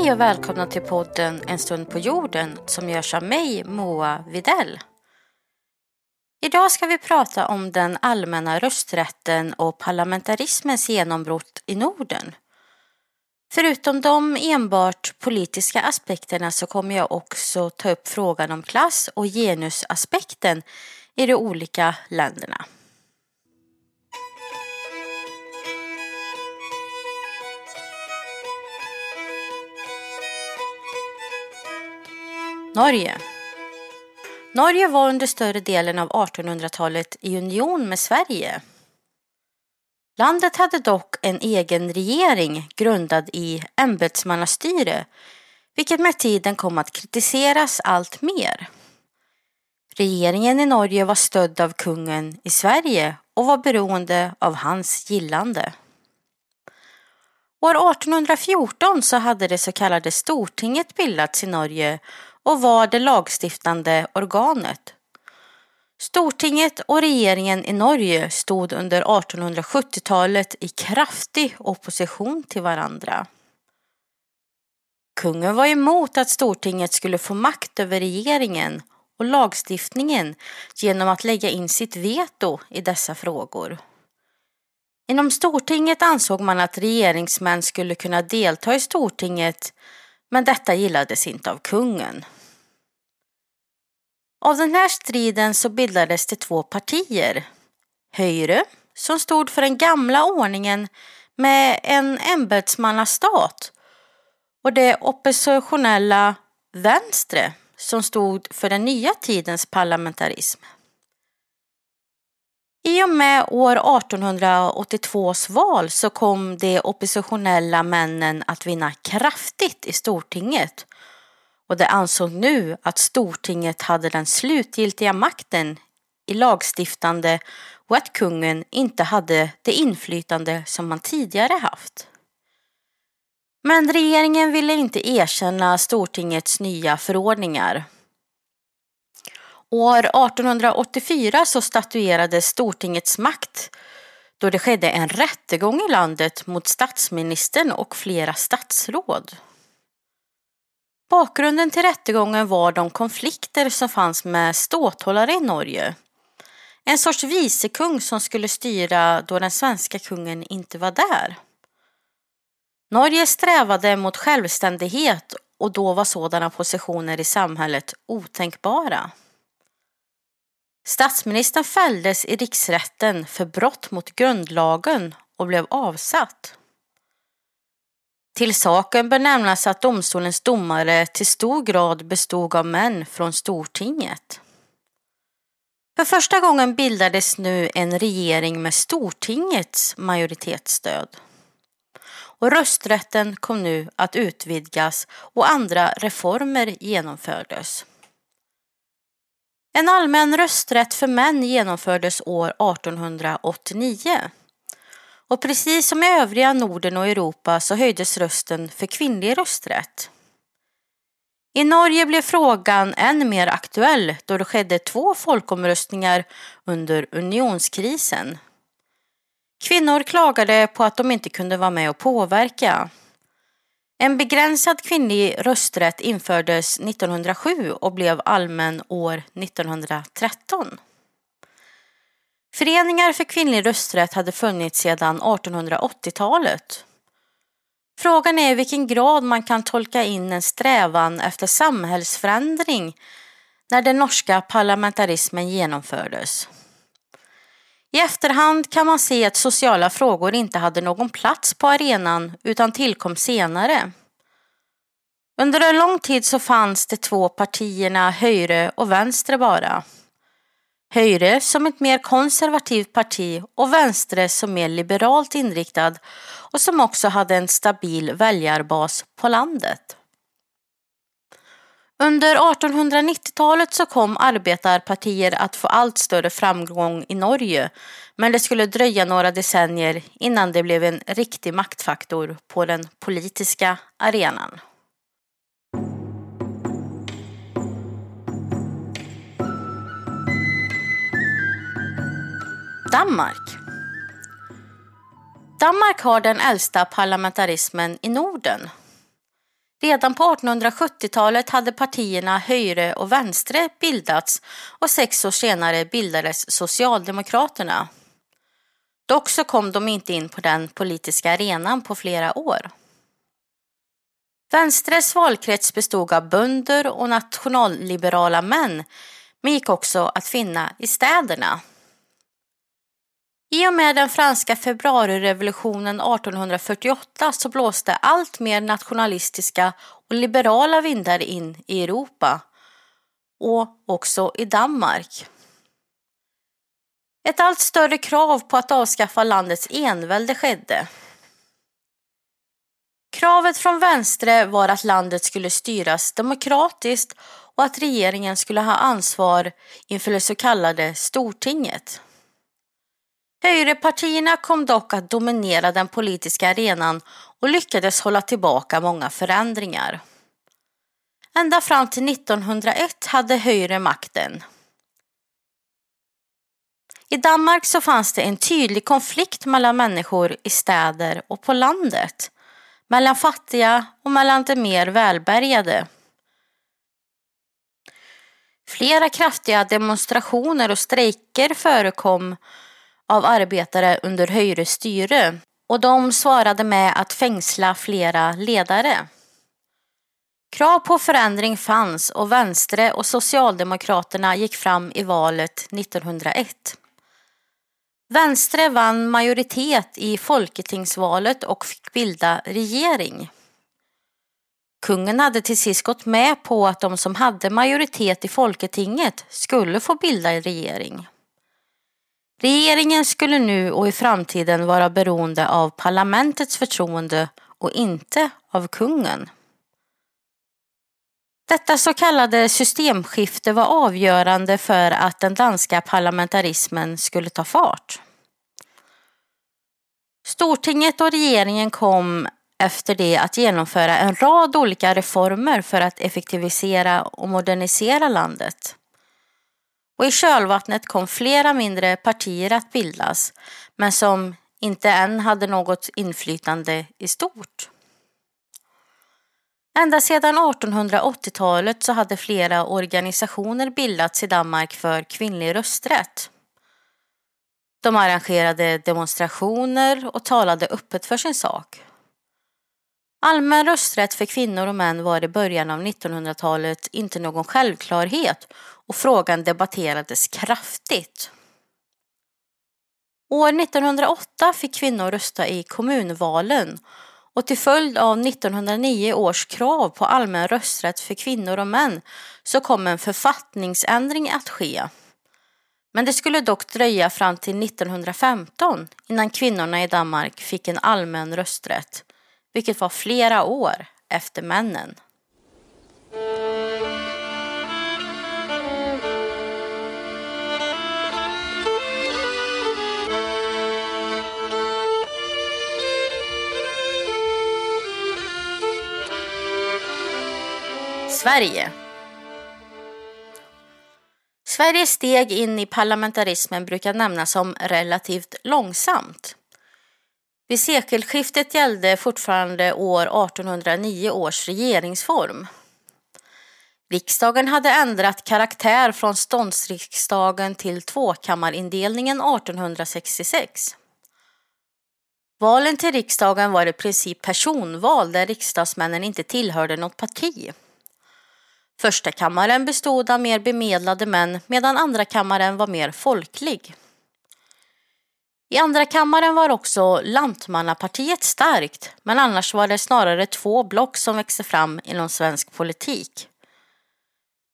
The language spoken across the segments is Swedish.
Hej och välkomna till podden En stund på jorden som görs av mig, Moa Videll. Idag ska vi prata om den allmänna rösträtten och parlamentarismens genombrott i Norden. Förutom de enbart politiska aspekterna så kommer jag också ta upp frågan om klass och genusaspekten i de olika länderna. Norge Norge var under större delen av 1800-talet i union med Sverige. Landet hade dock en egen regering grundad i ämbetsmannastyre, vilket med tiden kom att kritiseras allt mer. Regeringen i Norge var stödd av kungen i Sverige och var beroende av hans gillande. År 1814 så hade det så kallade Stortinget bildats i Norge och var det lagstiftande organet. Stortinget och regeringen i Norge stod under 1870-talet i kraftig opposition till varandra. Kungen var emot att Stortinget skulle få makt över regeringen och lagstiftningen genom att lägga in sitt veto i dessa frågor. Inom Stortinget ansåg man att regeringsmän skulle kunna delta i Stortinget men detta gillades inte av kungen. Av den här striden så bildades det två partier. Höyre som stod för den gamla ordningen med en ämbetsmannastat och det oppositionella Vänstre som stod för den nya tidens parlamentarism. I och med år 1882s val så kom de oppositionella männen att vinna kraftigt i Stortinget och det ansåg nu att Stortinget hade den slutgiltiga makten i lagstiftande och att kungen inte hade det inflytande som man tidigare haft. Men regeringen ville inte erkänna Stortingets nya förordningar År 1884 så statuerades Stortingets makt då det skedde en rättegång i landet mot statsministern och flera statsråd. Bakgrunden till rättegången var de konflikter som fanns med ståthållare i Norge. En sorts vicekung som skulle styra då den svenska kungen inte var där. Norge strävade mot självständighet och då var sådana positioner i samhället otänkbara. Statsministern fälldes i riksrätten för brott mot grundlagen och blev avsatt. Till saken bör nämnas att domstolens domare till stor grad bestod av män från Stortinget. För första gången bildades nu en regering med Stortingets majoritetsstöd. Och rösträtten kom nu att utvidgas och andra reformer genomfördes. En allmän rösträtt för män genomfördes år 1889. Och precis som i övriga Norden och Europa så höjdes rösten för kvinnlig rösträtt. I Norge blev frågan än mer aktuell då det skedde två folkomröstningar under unionskrisen. Kvinnor klagade på att de inte kunde vara med och påverka. En begränsad kvinnlig rösträtt infördes 1907 och blev allmän år 1913. Föreningar för kvinnlig rösträtt hade funnits sedan 1880-talet. Frågan är i vilken grad man kan tolka in en strävan efter samhällsförändring när den norska parlamentarismen genomfördes. I efterhand kan man se att sociala frågor inte hade någon plats på arenan utan tillkom senare. Under en lång tid så fanns de två partierna Höyre och Venstre bara. Höyre som ett mer konservativt parti och vänstre som mer liberalt inriktad och som också hade en stabil väljarbas på landet. Under 1890-talet så kom arbetarpartier att få allt större framgång i Norge men det skulle dröja några decennier innan det blev en riktig maktfaktor på den politiska arenan. Danmark Danmark har den äldsta parlamentarismen i Norden Redan på 1870-talet hade partierna Höyre och Vänstre bildats och sex år senare bildades Socialdemokraterna. Dock så kom de inte in på den politiska arenan på flera år. Vänstres valkrets bestod av bönder och nationalliberala män men gick också att finna i städerna. I och med den franska februarirevolutionen 1848 så blåste allt mer nationalistiska och liberala vindar in i Europa och också i Danmark. Ett allt större krav på att avskaffa landets envälde skedde. Kravet från vänstre var att landet skulle styras demokratiskt och att regeringen skulle ha ansvar inför det så kallade Stortinget. Högerpartierna kom dock att dominera den politiska arenan och lyckades hålla tillbaka många förändringar. Ända fram till 1901 hade Höyre makten. I Danmark så fanns det en tydlig konflikt mellan människor i städer och på landet, mellan fattiga och mellan de mer välbärgade. Flera kraftiga demonstrationer och strejker förekom av arbetare under Höyres styre och de svarade med att fängsla flera ledare. Krav på förändring fanns och Vänstre och Socialdemokraterna gick fram i valet 1901. Vänstre vann majoritet i Folketingsvalet och fick bilda regering. Kungen hade till sist gått med på att de som hade majoritet i Folketinget skulle få bilda regering. Regeringen skulle nu och i framtiden vara beroende av parlamentets förtroende och inte av kungen. Detta så kallade systemskifte var avgörande för att den danska parlamentarismen skulle ta fart. Stortinget och regeringen kom efter det att genomföra en rad olika reformer för att effektivisera och modernisera landet. Och i kölvattnet kom flera mindre partier att bildas, men som inte än hade något inflytande i stort. Ända sedan 1880-talet så hade flera organisationer bildats i Danmark för kvinnlig rösträtt. De arrangerade demonstrationer och talade öppet för sin sak. Allmän rösträtt för kvinnor och män var i början av 1900-talet inte någon självklarhet och frågan debatterades kraftigt. År 1908 fick kvinnor rösta i kommunvalen och till följd av 1909 års krav på allmän rösträtt för kvinnor och män så kom en författningsändring att ske. Men det skulle dock dröja fram till 1915 innan kvinnorna i Danmark fick en allmän rösträtt, vilket var flera år efter männen. Sverige. Sveriges steg in i parlamentarismen brukar nämnas som relativt långsamt. Vid sekelskiftet gällde fortfarande år 1809 års regeringsform. Riksdagen hade ändrat karaktär från ståndsriksdagen till tvåkammarindelningen 1866. Valen till riksdagen var i princip personval där riksdagsmännen inte tillhörde något parti. Första kammaren bestod av mer bemedlade män medan andra kammaren var mer folklig. I andra kammaren var också Lantmannapartiet starkt men annars var det snarare två block som växte fram inom svensk politik.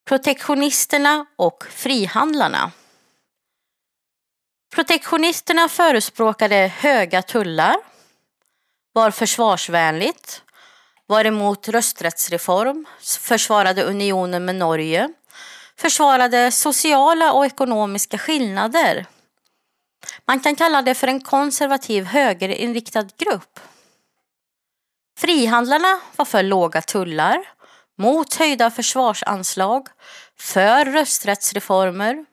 Protektionisterna och frihandlarna. Protektionisterna förespråkade höga tullar, var försvarsvänligt var emot rösträttsreform, försvarade unionen med Norge, försvarade sociala och ekonomiska skillnader. Man kan kalla det för en konservativ högerinriktad grupp. Frihandlarna var för låga tullar, mot höjda försvarsanslag, för rösträttsreformer,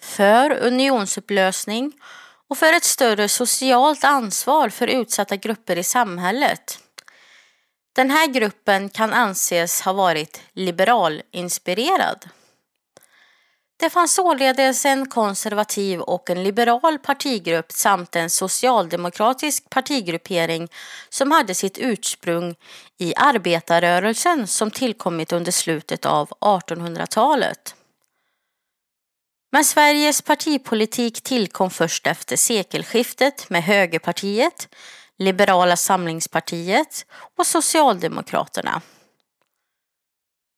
för unionsupplösning och för ett större socialt ansvar för utsatta grupper i samhället. Den här gruppen kan anses ha varit liberalinspirerad. Det fanns således en konservativ och en liberal partigrupp samt en socialdemokratisk partigruppering som hade sitt ursprung i arbetarrörelsen som tillkommit under slutet av 1800-talet. Men Sveriges partipolitik tillkom först efter sekelskiftet med Högerpartiet, Liberala samlingspartiet och Socialdemokraterna.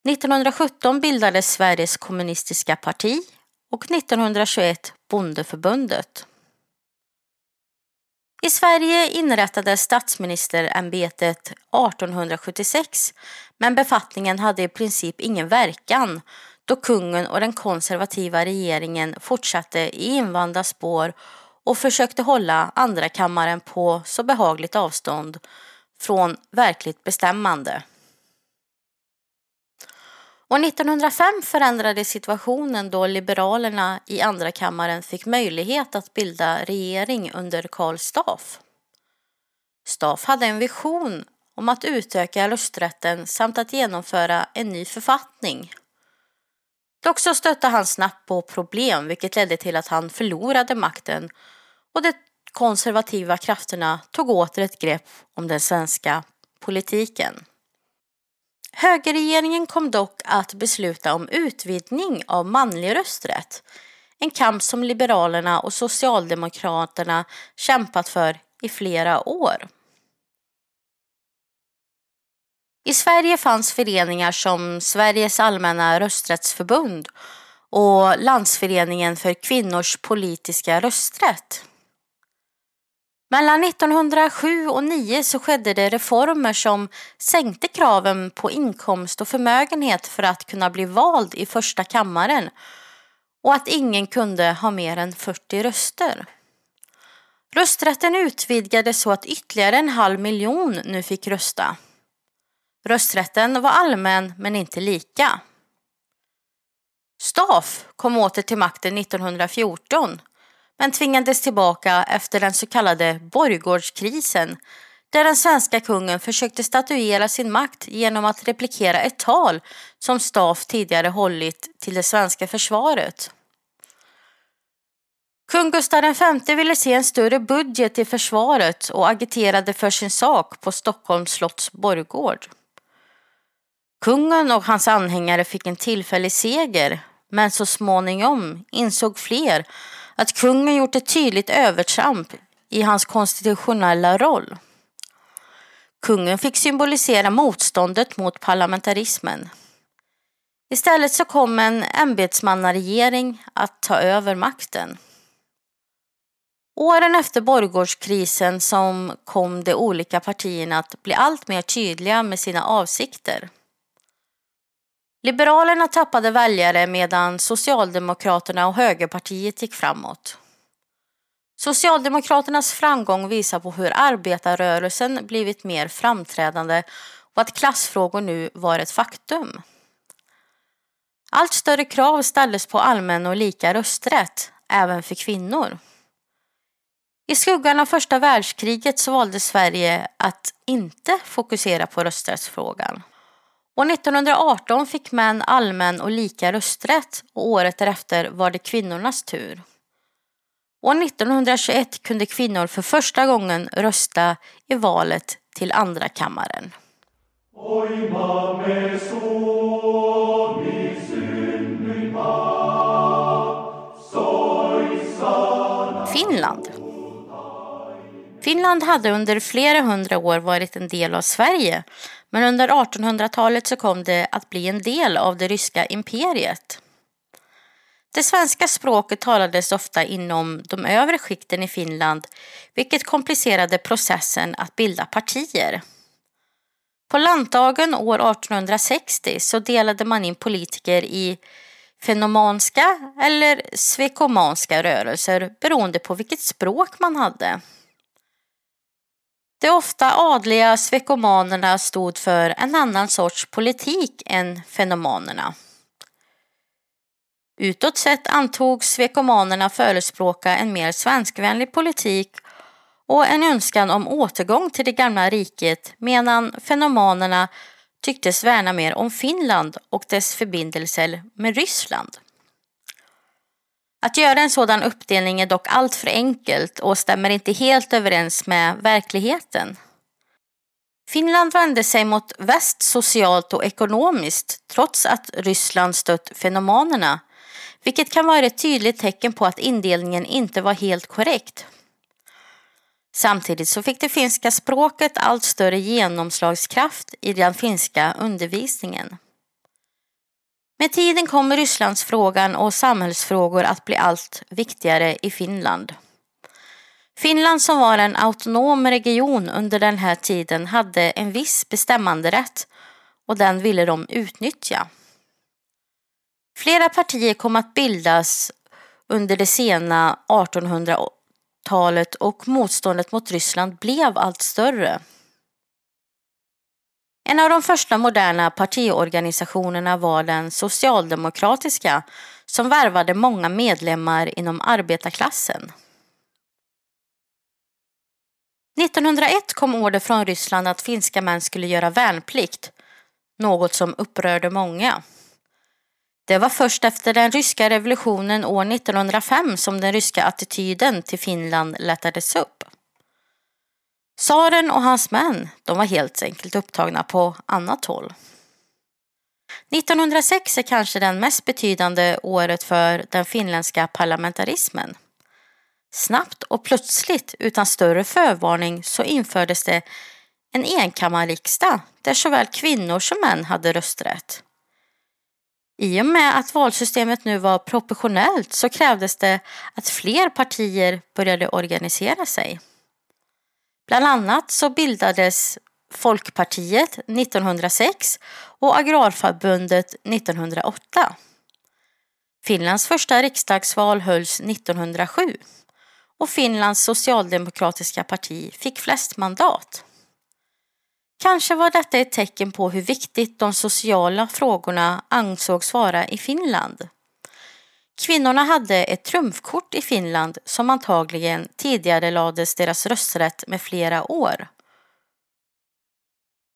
1917 bildades Sveriges kommunistiska parti och 1921 Bondeförbundet. I Sverige inrättades statsministerämbetet 1876 men befattningen hade i princip ingen verkan då kungen och den konservativa regeringen fortsatte i invanda spår och försökte hålla andra kammaren på så behagligt avstånd från verkligt bestämmande. Och 1905 förändrades situationen då Liberalerna i andra kammaren fick möjlighet att bilda regering under Karl Staff. Staff hade en vision om att utöka rösträtten samt att genomföra en ny författning. Dock så stötte han snabbt på problem vilket ledde till att han förlorade makten och de konservativa krafterna tog åter ett grepp om den svenska politiken. Högerregeringen kom dock att besluta om utvidgning av manlig rösträtt. En kamp som Liberalerna och Socialdemokraterna kämpat för i flera år. I Sverige fanns föreningar som Sveriges allmänna rösträttsförbund och Landsföreningen för kvinnors politiska rösträtt. Mellan 1907 och 1909 så skedde det reformer som sänkte kraven på inkomst och förmögenhet för att kunna bli vald i första kammaren och att ingen kunde ha mer än 40 röster. Rösträtten utvidgades så att ytterligare en halv miljon nu fick rösta. Rösträtten var allmän men inte lika. Staff kom åter till makten 1914 men tvingades tillbaka efter den så kallade borggårdskrisen där den svenska kungen försökte statuera sin makt genom att replikera ett tal som Staff tidigare hållit till det svenska försvaret. Kung Gustav V ville se en större budget i försvaret och agiterade för sin sak på Stockholms slotts borggård. Kungen och hans anhängare fick en tillfällig seger men så småningom insåg fler att kungen gjort ett tydligt övertramp i hans konstitutionella roll. Kungen fick symbolisera motståndet mot parlamentarismen. Istället så kom en ämbetsmannaregering att ta över makten. Åren efter borggårdskrisen som kom de olika partierna att bli allt mer tydliga med sina avsikter. Liberalerna tappade väljare medan Socialdemokraterna och Högerpartiet gick framåt. Socialdemokraternas framgång visar på hur arbetarrörelsen blivit mer framträdande och att klassfrågor nu var ett faktum. Allt större krav ställdes på allmän och lika rösträtt, även för kvinnor. I skuggan av första världskriget så valde Sverige att inte fokusera på rösträttsfrågan. År 1918 fick män allmän och lika rösträtt och året därefter var det kvinnornas tur. År 1921 kunde kvinnor för första gången rösta i valet till andra kammaren. Finland Finland hade under flera hundra år varit en del av Sverige men under 1800-talet så kom det att bli en del av det ryska imperiet. Det svenska språket talades ofta inom de övre skikten i Finland vilket komplicerade processen att bilda partier. På landdagen år 1860 så delade man in politiker i fenomanska eller svekomanska rörelser beroende på vilket språk man hade. De ofta adliga svekomanerna stod för en annan sorts politik än fenomanerna. Utåt sett antogs svekomanerna förespråka en mer svenskvänlig politik och en önskan om återgång till det gamla riket medan fenomanerna tycktes värna mer om Finland och dess förbindelser med Ryssland. Att göra en sådan uppdelning är dock alltför enkelt och stämmer inte helt överens med verkligheten. Finland vände sig mot väst socialt och ekonomiskt trots att Ryssland stött fenomenerna, vilket kan vara ett tydligt tecken på att indelningen inte var helt korrekt. Samtidigt så fick det finska språket allt större genomslagskraft i den finska undervisningen. Med tiden kommer Rysslandsfrågan och samhällsfrågor att bli allt viktigare i Finland. Finland som var en autonom region under den här tiden hade en viss bestämmanderätt och den ville de utnyttja. Flera partier kom att bildas under det sena 1800-talet och motståndet mot Ryssland blev allt större. En av de första moderna partiorganisationerna var den socialdemokratiska som värvade många medlemmar inom arbetarklassen. 1901 kom order från Ryssland att finska män skulle göra värnplikt, något som upprörde många. Det var först efter den ryska revolutionen år 1905 som den ryska attityden till Finland lättades upp. Saren och hans män, de var helt enkelt upptagna på annat håll. 1906 är kanske den mest betydande året för den finländska parlamentarismen. Snabbt och plötsligt utan större förvarning så infördes det en enkammarriksdag där såväl kvinnor som män hade rösträtt. I och med att valsystemet nu var proportionellt så krävdes det att fler partier började organisera sig. Bland annat så bildades Folkpartiet 1906 och Agrarförbundet 1908. Finlands första riksdagsval hölls 1907 och Finlands socialdemokratiska parti fick flest mandat. Kanske var detta ett tecken på hur viktigt de sociala frågorna ansågs vara i Finland. Kvinnorna hade ett trumfkort i Finland som antagligen tidigare lades deras rösträtt med flera år.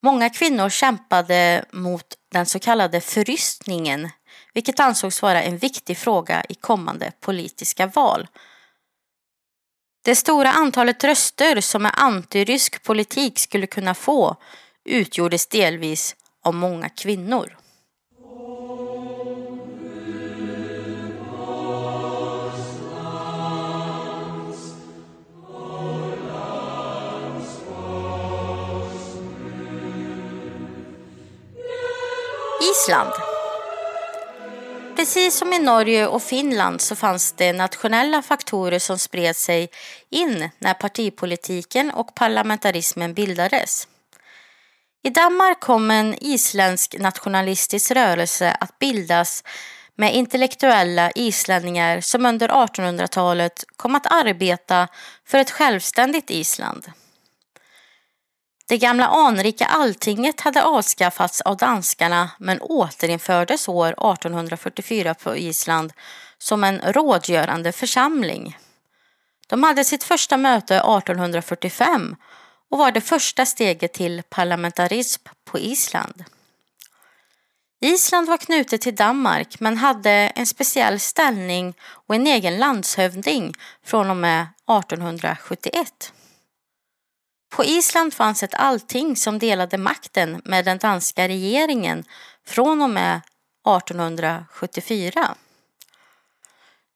Många kvinnor kämpade mot den så kallade förrystningen, vilket ansågs vara en viktig fråga i kommande politiska val. Det stora antalet röster som en antirysk politik skulle kunna få utgjordes delvis av många kvinnor. Island. Precis som i Norge och Finland så fanns det nationella faktorer som spred sig in när partipolitiken och parlamentarismen bildades. I Danmark kom en isländsk nationalistisk rörelse att bildas med intellektuella islänningar som under 1800-talet kom att arbeta för ett självständigt Island. Det gamla anrika alltinget hade avskaffats av danskarna men återinfördes år 1844 på Island som en rådgörande församling. De hade sitt första möte 1845 och var det första steget till parlamentarism på Island. Island var knutet till Danmark men hade en speciell ställning och en egen landshövding från och med 1871. På Island fanns ett allting som delade makten med den danska regeringen från och med 1874.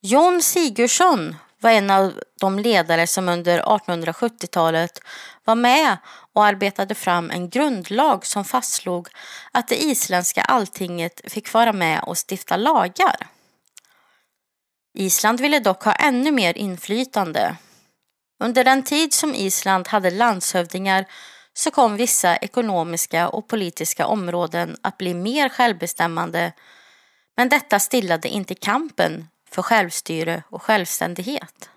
John Sigurdsson var en av de ledare som under 1870-talet var med och arbetade fram en grundlag som fastslog att det isländska alltinget fick vara med och stifta lagar. Island ville dock ha ännu mer inflytande under den tid som Island hade landshövdingar så kom vissa ekonomiska och politiska områden att bli mer självbestämmande men detta stillade inte kampen för självstyre och självständighet.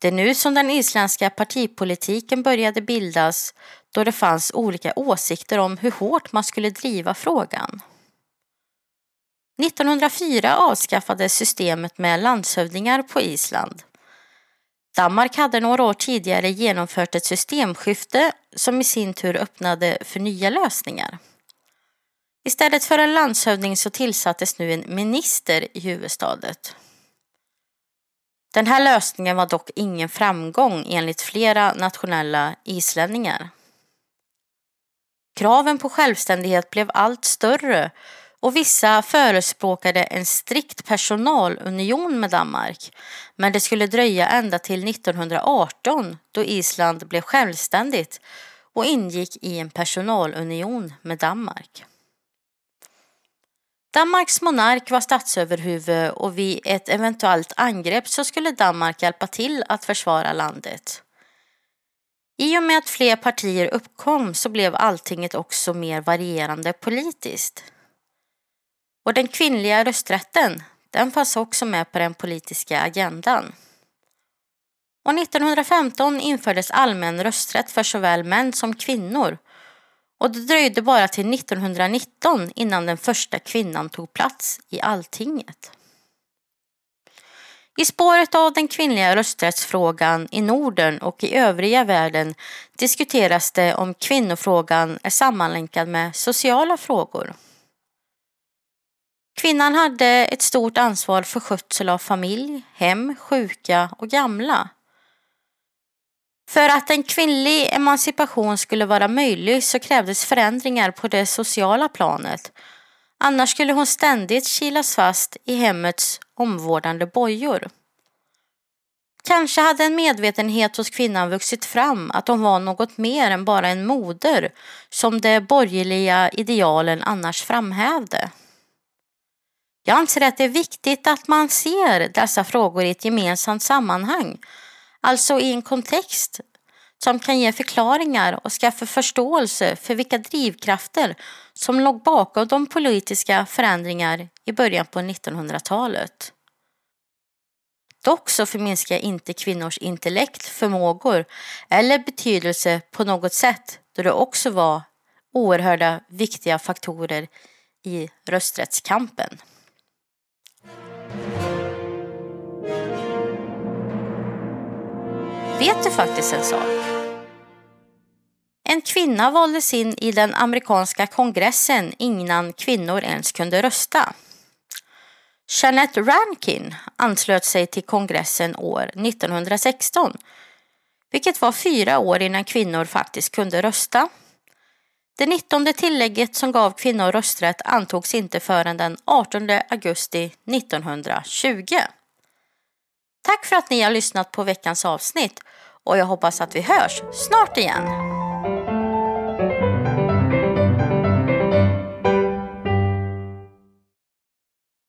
Det är nu som den isländska partipolitiken började bildas då det fanns olika åsikter om hur hårt man skulle driva frågan. 1904 avskaffades systemet med landshövdingar på Island Danmark hade några år tidigare genomfört ett systemskifte som i sin tur öppnade för nya lösningar. Istället för en landshövding så tillsattes nu en minister i huvudstaden. Den här lösningen var dock ingen framgång enligt flera nationella islänningar. Kraven på självständighet blev allt större och vissa förespråkade en strikt personalunion med Danmark. Men det skulle dröja ända till 1918 då Island blev självständigt och ingick i en personalunion med Danmark. Danmarks monark var statsöverhuvud och vid ett eventuellt angrepp så skulle Danmark hjälpa till att försvara landet. I och med att fler partier uppkom så blev alltinget också mer varierande politiskt. Och den kvinnliga rösträtten, den fanns också med på den politiska agendan. Och 1915 infördes allmän rösträtt för såväl män som kvinnor och det dröjde bara till 1919 innan den första kvinnan tog plats i Alltinget. I spåret av den kvinnliga rösträttsfrågan i Norden och i övriga världen diskuteras det om kvinnofrågan är sammanlänkad med sociala frågor. Kvinnan hade ett stort ansvar för skötsel av familj, hem, sjuka och gamla. För att en kvinnlig emancipation skulle vara möjlig så krävdes förändringar på det sociala planet. Annars skulle hon ständigt kilas fast i hemmets omvårdande bojor. Kanske hade en medvetenhet hos kvinnan vuxit fram att hon var något mer än bara en moder som de borgerliga idealen annars framhävde. Jag anser att det är viktigt att man ser dessa frågor i ett gemensamt sammanhang, alltså i en kontext som kan ge förklaringar och skaffa förståelse för vilka drivkrafter som låg bakom de politiska förändringar i början på 1900-talet. Dock så förminskar jag inte kvinnors intellekt, förmågor eller betydelse på något sätt då det också var oerhörda viktiga faktorer i rösträttskampen. Vet du faktiskt en sak? En kvinna valdes in i den amerikanska kongressen innan kvinnor ens kunde rösta. Jeanette Rankin anslöt sig till kongressen år 1916, vilket var fyra år innan kvinnor faktiskt kunde rösta. Det 19 tillägget som gav kvinnor rösträtt antogs inte förrän den 18 augusti 1920. Tack för att ni har lyssnat på veckans avsnitt och jag hoppas att vi hörs snart igen.